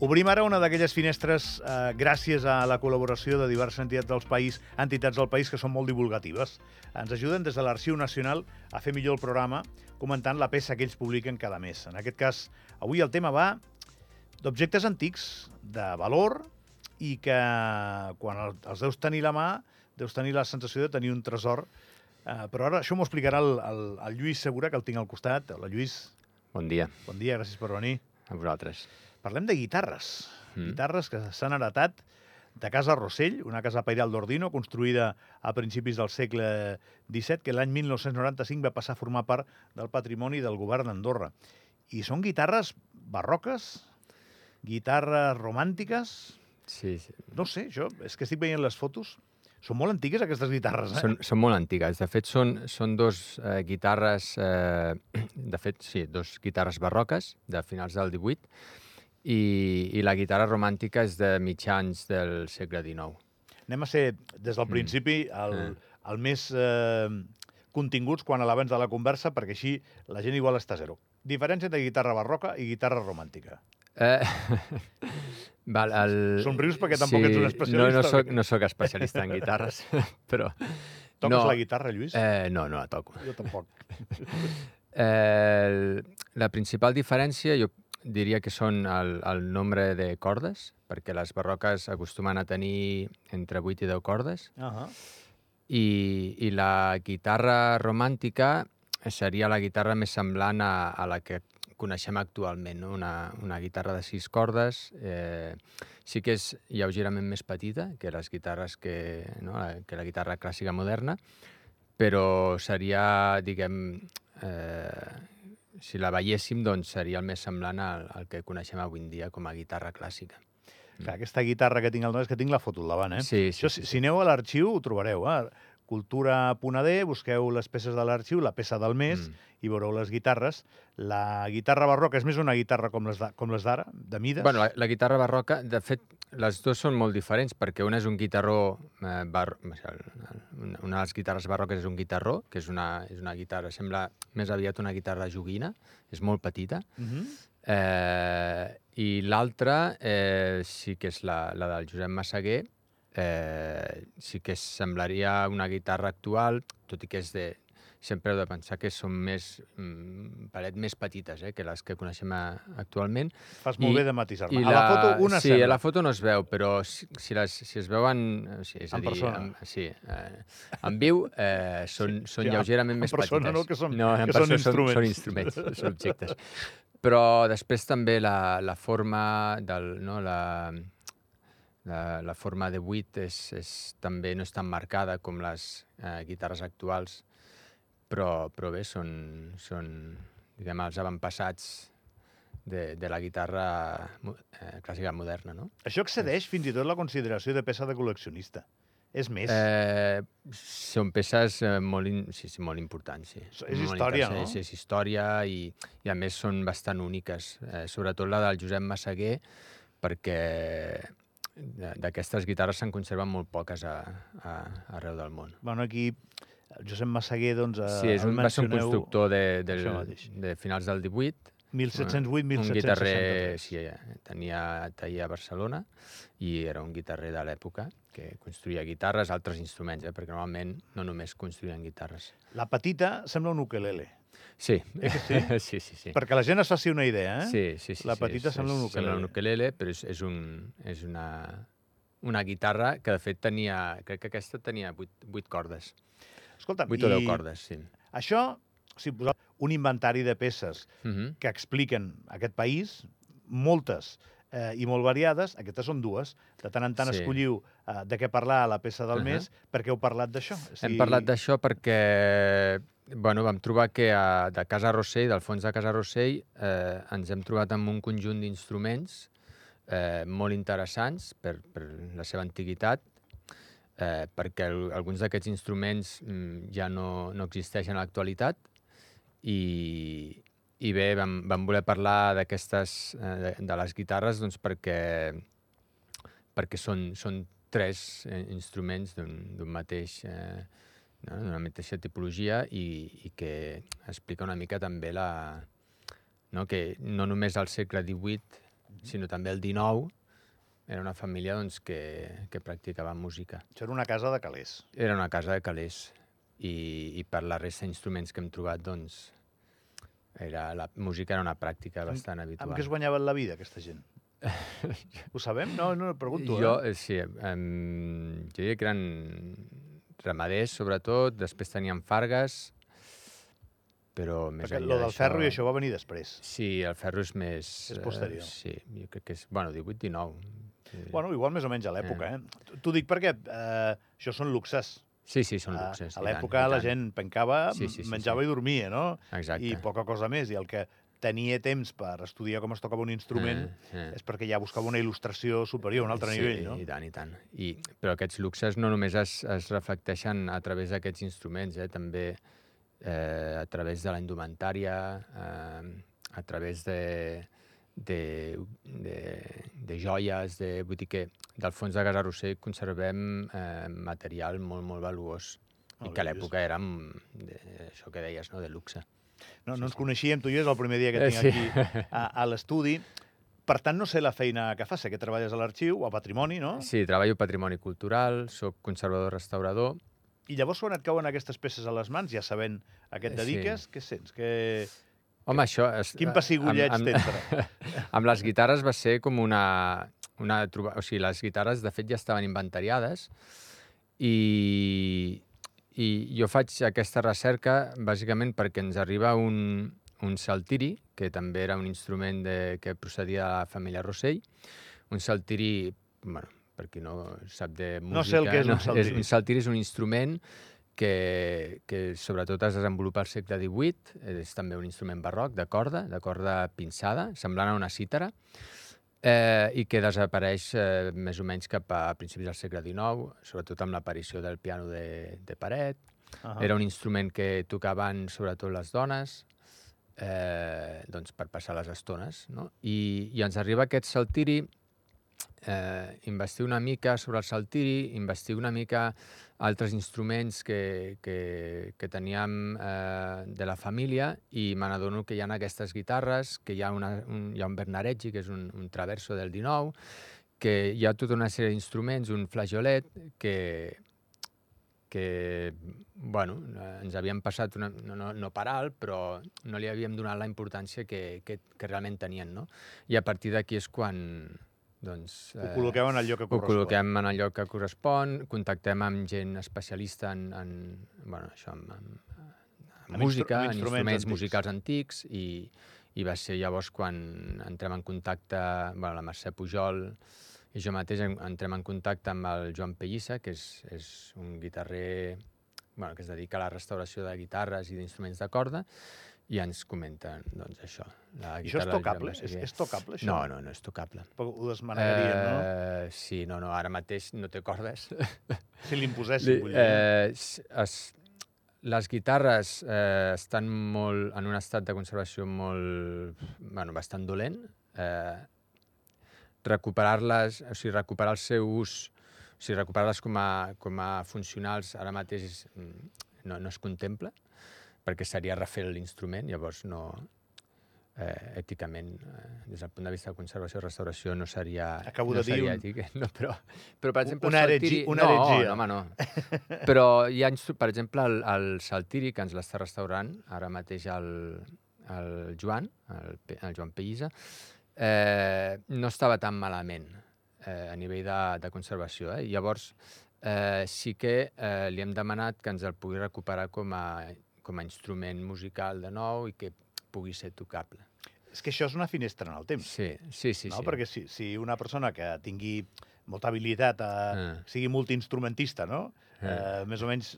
Obrim ara una d'aquelles finestres eh, gràcies a la col·laboració de diverses entitats del país, entitats del país que són molt divulgatives. Ens ajuden des de l'Arxiu Nacional a fer millor el programa comentant la peça que ells publiquen cada mes. En aquest cas, avui el tema va d'objectes antics, de valor, i que quan el- els deus tenir la mà, deus tenir la sensació de tenir un tresor. Eh, però ara això m'ho explicarà el, el, el Lluís Segura, que el tinc al costat. Hola, Lluís. Bon dia Bon dia, gràcies per venir. a vosaltres. Parlem de guitarres. Mm. Guitarres que s'han heretat de Casa Rossell, una casa pairal d'Ordino, construïda a principis del segle XVII, que l'any 1995 va passar a formar part del patrimoni del govern d'Andorra. I són guitarres barroques, guitarres romàntiques... Sí, sí. No sé, jo és que estic veient les fotos. Són molt antigues, aquestes guitarres, eh? Són, són molt antigues. De fet, són, són dos eh, guitarres... Eh, de fet, sí, dos guitarres barroques de finals del 18 i, i la guitarra romàntica és de mitjans del segle XIX. Anem a ser, des del principi, el, Eh. el més eh, continguts quan a l'abans de la conversa, perquè així la gent igual està a zero. Diferència entre guitarra barroca i guitarra romàntica. Eh, val, el... Somrius perquè tampoc ets un No, especialista, no o soc, no soc especialista en guitarres, però... Toques no, la guitarra, Lluís? Eh, no, no la toco. Jo tampoc. Eh, la principal diferència jo diria que són el, el nombre de cordes, perquè les barroques acostumen a tenir entre 8 i 10 cordes, Uh -huh. i, i la guitarra romàntica seria la guitarra més semblant a, a la que coneixem actualment, no? una, una guitarra de sis cordes, eh, sí que és lleugerament més petita que les guitarres que, no? la- que la guitarra clàssica moderna, però seria, diguem, eh, si la veiéssim, doncs seria el més semblant al, al que coneixem avui en dia com a guitarra clàssica. Clar, aquesta guitarra que tinc al davant, és que tinc la foto al davant, eh? Sí, sí, Això, sí, si, sí. si aneu a l'arxiu, ho trobareu, eh? Cultura.d, busqueu les peces de l'arxiu, la peça del mes, Mm. i veureu les guitarres. La guitarra barroca és més una guitarra com les de- d'ara, de mides. Bueno, la, la guitarra barroca, de fet, les dues són molt diferents, perquè una és un guitarró... Eh, bar... una- Una de les guitarres barroques és un guitarró, que és una, és una guitarra, sembla més aviat una guitarra joguina, és molt petita, Uh -huh. eh, i l'altra eh, sí que és la, la del Josep Massaguer, eh, sí que semblaria una guitarra actual, tot i que és de... Sempre heu de pensar que són més, mm, paret més petites eh, que les que coneixem a, actualment, Fas molt I- bé de matisar-me. A la foto una sí, sembla. a la foto no es veu, però si, si, les, si es veuen... eh, Sí, és En a dir, persona. En, sí, eh, en viu eh, són, són sí, en- lleugerament en més persona petites. no, que són- no, en que són persona instruments. Són, instruments, són objectes. Però després també la, la forma del... No, la, la, la forma de buit és, és, també no és tan marcada com les eh, guitarres actuals, però, però bé, són, són diguem, els avantpassats de, de la guitarra eh, clàssica moderna, no? Això excedeix fins i tot la consideració de peça de col·leccionista. És més. Eh, són peces eh, molt, in, sí, sí, molt importants, sí. És- Molt història, no? És, és història i, i a més són bastant úniques, eh, sobretot la del Josep Massaguer, perquè d'aquestes guitarres se'n conserven molt poques a, a, arreu del món. Bueno, aquí Josep Massaguer, doncs, eh, Sí, és un, va ser un constructor de, mateix. de finals del 18, un 1708-1763. guitarrer, sí, tenia taller a Barcelona i era un guitarrer de l'època que construïa guitarres, altres instruments, eh, perquè normalment no només construïen guitarres. La petita sembla un ukelele, Sí, Eh sí? sí, sí, sí. perquè la gent es faci una idea, eh? Sí, sí, sí. La sí, petita és- sembla un és- Sembla un ukelele. ukelele, però és, és, un, és una, una guitarra que, de fet, tenia... Crec que aquesta tenia 8, 8 cordes. Escolta, 8 o 10 i cordes, sí. això, si posem un inventari de peces Uh -huh. que expliquen aquest país, moltes eh, i molt variades, aquestes són dues. De tant en tant Sí. escolliu eh, de què parlar a la peça del Ahà. mes, perquè heu parlat d'això. O Hem parlat d'això perquè bueno, vam trobar que a, de Casa Rossell, del fons de Casa Rossell, eh, ens hem trobat amb un conjunt d'instruments eh, molt interessants per, per la seva antiguitat, eh, perquè el, alguns d'aquests instruments mm, ja no, no existeixen a l'actualitat i, i bé, vam, vam voler parlar d'aquestes, eh, de, de les guitarres doncs perquè, perquè són, són tres eh, instruments d'un mateix... Eh, no? d'una mateixa tipologia i, i que explica una mica també la, no? que no només al segle XVIII sinó també el 19, era una família doncs, que, que practicava música. Això era una casa de calés. Era una casa de calés i, i per la resta d'instruments que hem trobat, doncs, era, la música era una pràctica bastant habitual. Amb què es guanyaven la vida, aquesta gent? Ho sabem? No, no, pregunto. Jo, eh? eh, sí, um, jo diria que eren ramaders, sobretot, després tenien fargues, però més Perquè enllà del ferro i això va venir després. Sí, el ferro és més... És posterior. Eh, sí, jo crec que és... Bueno, 18-19. Sí. Bueno, igual més o menys a l'època, eh? T'ho dic perquè eh, això són luxes. Sí, sí, són luxes. A l'època la tant. gent pencava, Sí, sí, sí, menjava sí. i dormia, no? Exacte. I poca cosa més. I el que tenia temps per estudiar com es tocava un instrument Eh, eh. és perquè ja buscava una il·lustració superior, un altre sí, nivell, no? i tant, i tant. I, però aquests luxes no només es, es reflecteixen a través d'aquests instruments, eh? també eh, a través de la indumentària, eh, a través de, de, de, de joies, de, vull dir que del fons de Casa Rossell conservem eh, material molt, molt valuós i Molt que a l'època era de, això que deies, no? de luxe. No, no ens coneixíem, tu i jo és el primer dia que Eh, tinc sí. aquí a, a l'estudi. Per tant, no sé la feina que fas, sé que treballes a l'arxiu, a Patrimoni, no? Sí, treballo patrimoni cultural, sóc conservador-restaurador, I llavors quan et cauen aquestes peces a les mans, ja sabent a què et Eh, sí. dediques, què sents? Que... Home, això... És, Quin pessigolleig amb, t'entra? amb les guitarres va ser com una... una. O sigui, les guitarres, de fet, ja estaven inventariades i, i jo faig aquesta recerca bàsicament perquè ens arriba un, un saltiri, que també era un instrument de, que procedia de la família Rossell, un saltiri, bueno, per qui no sap de música... No sé el que és un saltiri. És, un saltiri és un instrument que, que sobretot es desenvolupa al segle XVIII, és també un instrument barroc de corda, de corda pinçada, semblant a una cítara, eh, i que desapareix eh, més o menys cap a principis del segle XIX, sobretot amb l'aparició del piano de, de paret. Ah. Era un instrument que tocaven sobretot les dones, eh, doncs per passar les estones. No? I, I ens arriba aquest saltiri, eh, investir una mica sobre el saltiri, investir una mica altres instruments que, que, que teníem eh, de la família i me n'adono que hi ha aquestes guitarres, que hi ha, una, un, hi ha un Bernareggi, que és un, un traverso del 19, que hi ha tota una sèrie d'instruments, un flageolet, que, que bueno, ens havien passat una, no, no, no per alt, però no li havíem donat la importància que, que, que realment tenien. No? I a partir d'aquí és quan doncs, Ho col·loqueu en el lloc que ho correspon. col·loquem en el lloc que correspon, contactem amb gent especialista en, en, bueno, això, en, en, en En música, instru- en en instruments instruments antics. musicals antics, i, i va ser llavors quan entrem en contacte, bueno, la Mercè Pujol i jo mateix en- entrem en contacte amb el Joan Pellissa, que és, és un guitarrer bueno, que es dedica a la restauració de guitarres i d'instruments de corda, i ens comenten, doncs, això. La I això és tocable? És, és tocable, això? No, no, no és tocable. Però Ho desmanegarien, no? Eh, sí, no, no, ara mateix no té cordes. Si li imposessin, vull dir. eh, es, les guitarres eh, estan molt, en un estat de conservació molt, bueno, bastant dolent. Eh, recuperar-les, o sigui, recuperar el seu ús, o sigui, recuperar-les com, a, com a funcionals ara mateix mm, no, no es contempla, perquè seria refer l'instrument, llavors no, eh, èticament, eh, des del punt de vista de conservació i restauració, no seria, Acabo no de dir seria un- ètic. No, però, però, per exemple, Una saltiri... una no, heretgia. No, home, no. Però hi ha, per exemple, el, el saltiri, que ens l'està restaurant ara mateix el, el Joan, el, el Joan Pellisa, eh, no estava tan malament eh, a nivell de, de conservació. Eh? Llavors, eh, sí que eh, li hem demanat que ens el pugui recuperar com a, com a instrument musical de nou i que pugui ser tocable. És que això és una finestra en el temps. Sí, sí, sí. no? sí. Perquè si, si una persona que tingui molta habilitat, a, Ah. sigui multiinstrumentista, no? Eh, més o menys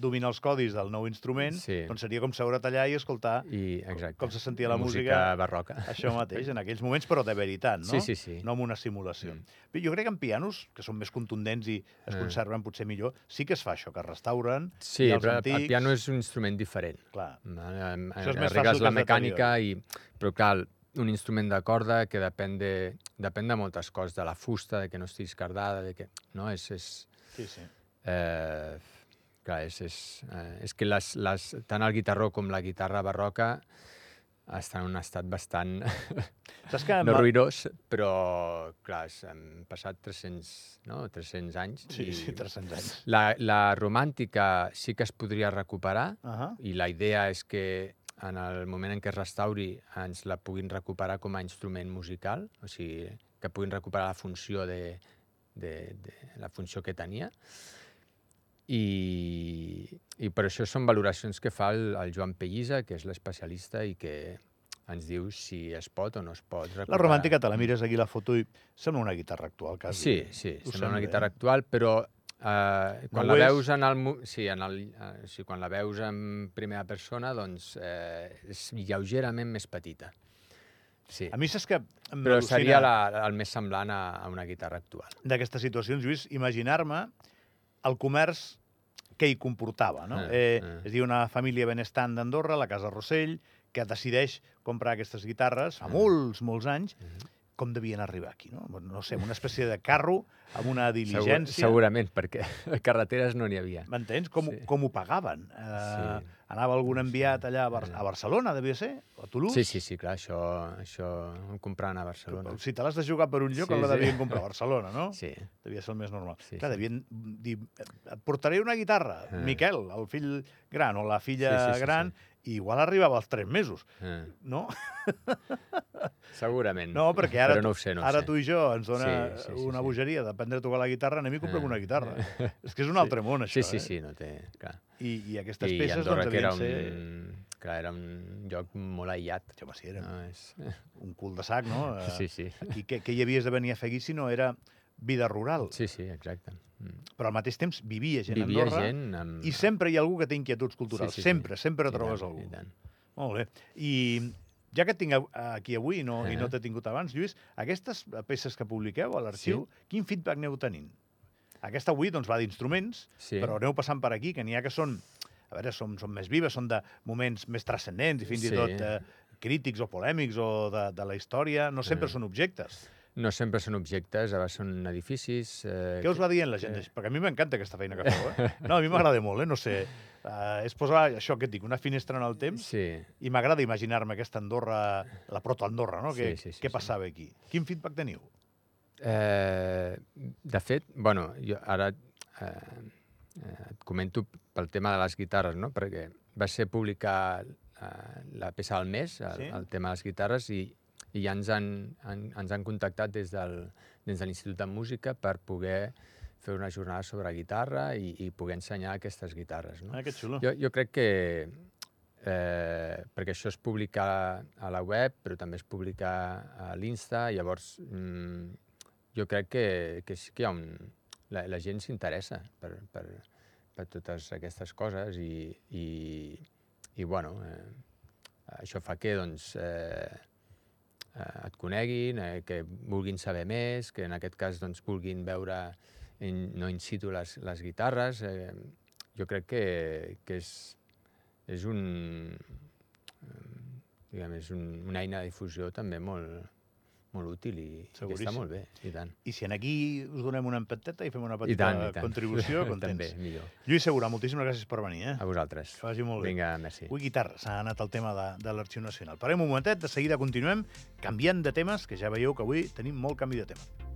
domina els codis del nou instrument, Sí. doncs seria com seure allà i escoltar I, exacte. com se sentia la música. música barroca. això mateix, en aquells moments, però de veritat, no? Sí, sí, sí. No amb una simulació. Mm. Jo crec que en pianos, que són més contundents i es Mm. conserven potser millor, sí que es fa això, que es restauren, Sí, i els però antics... el piano és un instrument diferent. Clar, Vale? Em- Això és més Arregles fàcil la mecànica, i, però clar, un instrument de corda que depèn de, depèn de moltes coses, de la fusta, de que no estigui escardada, de que... No, és... és sí, sí. eh, clar, és, és, eh, és que les, les, tant el guitarró com la guitarra barroca està en un estat bastant... Saps que... no ruïnós, però, clar, han passat 300, no? 300 anys. Sí, i sí, 300 anys. La, la romàntica sí que es podria recuperar, Uh -huh. i la idea és que en el moment en què es restauri ens la puguin recuperar com a instrument musical, o sigui, que puguin recuperar la funció de, de, de la funció que tenia. I, I per això són valoracions que fa el, el Joan Pellisa, que és l'especialista i que ens diu si es pot o no es pot recuperar. La romàntica, te la mires aquí la foto i sembla una guitarra actual, quasi. Sí, sí, Ho sembla una guitarra eh? actual, però eh, quan No la veus en el... Sí, en el, eh, sí, quan la veus en primera persona, doncs eh, és lleugerament més petita. Sí, A mi saps que però seria la, el més semblant a, a una guitarra actual. d'aquestes situacions, Lluís, imaginar-me el comerç que hi comportava, no? Eh, Eh, eh. És a dir, una família benestant d'Andorra, la Casa Rossell, que decideix comprar aquestes guitarres fa Mm. molts, molts anys, Mhm. Com devien arribar aquí, no? No sé, una espècie de carro, amb una Segur, diligència... segurament, perquè carreteres no n'hi havia. M'entens? Com, Sí. com ho pagaven? Eh, Sí. Anava algun Sí. enviat allà a, Bar a Barcelona, devia ser? O a Toulouse? Sí, sí, sí, clar, això, això ho compraven a Barcelona. Si te l'has de jugar per un lloc, Sí, sí, la sí. devien comprar a Barcelona, no? Sí, Devia ser el més normal. Sí, Clar, sí. devien dir, et portaré una guitarra, Eh. Miquel, el fill gran o la filla Sí, sí, sí, gran, i igual arribava als tres mesos, eh, no? segurament. No, perquè ara, Però no sé, no ara sé. tu i jo ens dona Sí, sí, sí, una sí. bogeria d'aprendre a tocar la guitarra, anem i comprem Eh. una guitarra. És que és un Sí. altre món, això, Sí, sí, eh? sí, no té... Clar. I, I aquestes I peces, Andorra, doncs, que era un, ser... clar, era un lloc molt aïllat. Home, sí, era No, és... un cul de sac, no? Eh, Sí, sí. I què, què hi havies de venir a fer aquí si no era vida rural? Sí, sí, exacte. Mm. Però al mateix temps vivia gent Vivia a Andorra gent amb... i sempre hi ha algú que té inquietuds culturals. Sí, sí, sí. sempre, sempre I trobes algú. i tant. Molt bé. I ja que et tinc aquí avui i no, i no Eh. t'he tingut abans, Lluís, aquestes peces que publiqueu a l'arxiu, quin feedback aneu tenint? Aquesta avui doncs, va d'instruments, Sí. però aneu passant per aquí, que n'hi ha que són, a veure, són, són més vives, són de moments més transcendents i fins i Sí. tot eh, crítics o polèmics o de, de la història. No sempre Eh. són objectes. No sempre són objectes, a vegades són edificis... Eh, Què us va dient la gent? que- Perquè a mi m'encanta aquesta feina que feu, eh? No, a mi m'agrada molt, eh? No sé, uh, és posar això que et dic, una finestra en el temps Sí, i m'agrada imaginar-me aquesta Andorra, la proto-Andorra, no? Sí, Què, sí, sí, què sí. passava aquí? Quin feedback teniu? Eh, de fet, bueno, jo ara eh, eh, et comento pel tema de les guitarres, no? perquè va ser publicar eh, la peça del mes, el, Sí. el tema de les guitarres, i, i ja ens han, han, ens han contactat des del, des de l'Institut de Música per poder fer una jornada sobre guitarra i, i poder ensenyar aquestes guitarres. No? Ah, que xulo. Jo, jo crec que, eh, perquè això es publica a la web, però també es publica a l'Insta, llavors mm, jo crec que, que sí que hi ha un... La, la gent s'interessa per, per, per totes aquestes coses i, i, i bueno, eh, això fa que doncs, eh, et coneguin, eh, que vulguin saber més, que en aquest cas doncs, vulguin veure in, no in situ les, les guitarres. Eh, jo crec que, que és, és un, eh, diguem, és un, una eina de difusió també molt, molt útil i, i està molt bé, i tant. I si en aquí us donem una empateta i fem una I petita tant, i tant. contribució, contents. també, millor. Lluís Segura, moltíssimes gràcies per venir. Eh? A vosaltres. Que vagi molt bé. Vinga, merci. Avui guitarra, s'ha anat el tema de, de l'Arxiu Nacional. Parem un momentet, de seguida continuem canviant de temes, que ja veieu que avui tenim molt canvi de tema.